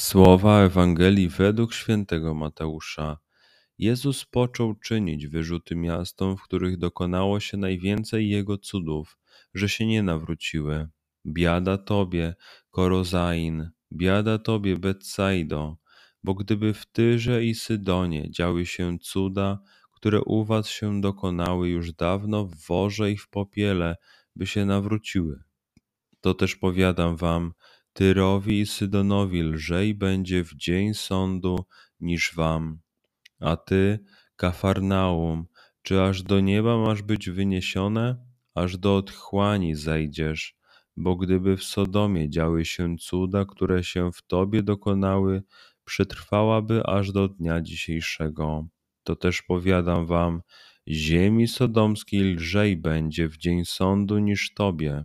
Słowa Ewangelii według świętego Mateusza. Jezus począł czynić wyrzuty miastom, w których dokonało się najwięcej Jego cudów, że się nie nawróciły. Biada Tobie, Korozain, biada Tobie, Betsaido, bo gdyby w Tyrze i Sydonie działy się cuda, które u Was się dokonały już dawno w worze i w popiele, by się nawróciły. To też powiadam Wam, Tyrowi i Sydonowi lżej będzie w dzień sądu niż wam. A ty, Kafarnaum, czy aż do nieba masz być wyniesione? Aż do otchłani zejdziesz, bo gdyby w Sodomie działy się cuda, które się w tobie dokonały, przetrwałaby aż do dnia dzisiejszego. To też powiadam wam, ziemi sodomskiej lżej będzie w dzień sądu niż tobie.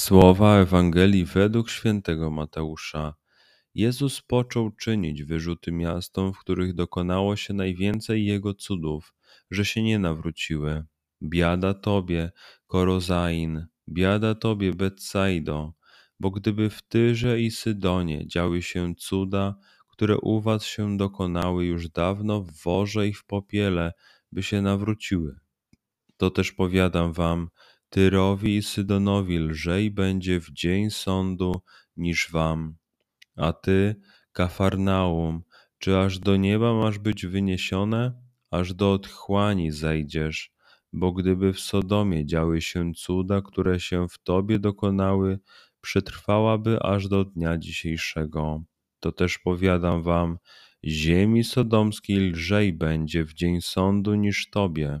Słowa Ewangelii według świętego Mateusza. Jezus począł czynić wyrzuty miastom, w których dokonało się najwięcej Jego cudów, że się nie nawróciły. Biada Tobie, Korozain, biada Tobie, Betsaido, bo gdyby w Tyrze i Sydonie działy się cuda, które u Was się dokonały już dawno w worze i w popiele, by się nawróciły. To też powiadam Wam, Tyrowi i Sydonowi lżej będzie w dzień sądu niż wam. A ty, Kafarnaum, czy aż do nieba masz być wyniesione? Aż do otchłani zejdziesz, bo gdyby w Sodomie działy się cuda, które się w tobie dokonały, przetrwałaby aż do dnia dzisiejszego. To też powiadam wam, ziemi sodomskiej lżej będzie w dzień sądu niż tobie.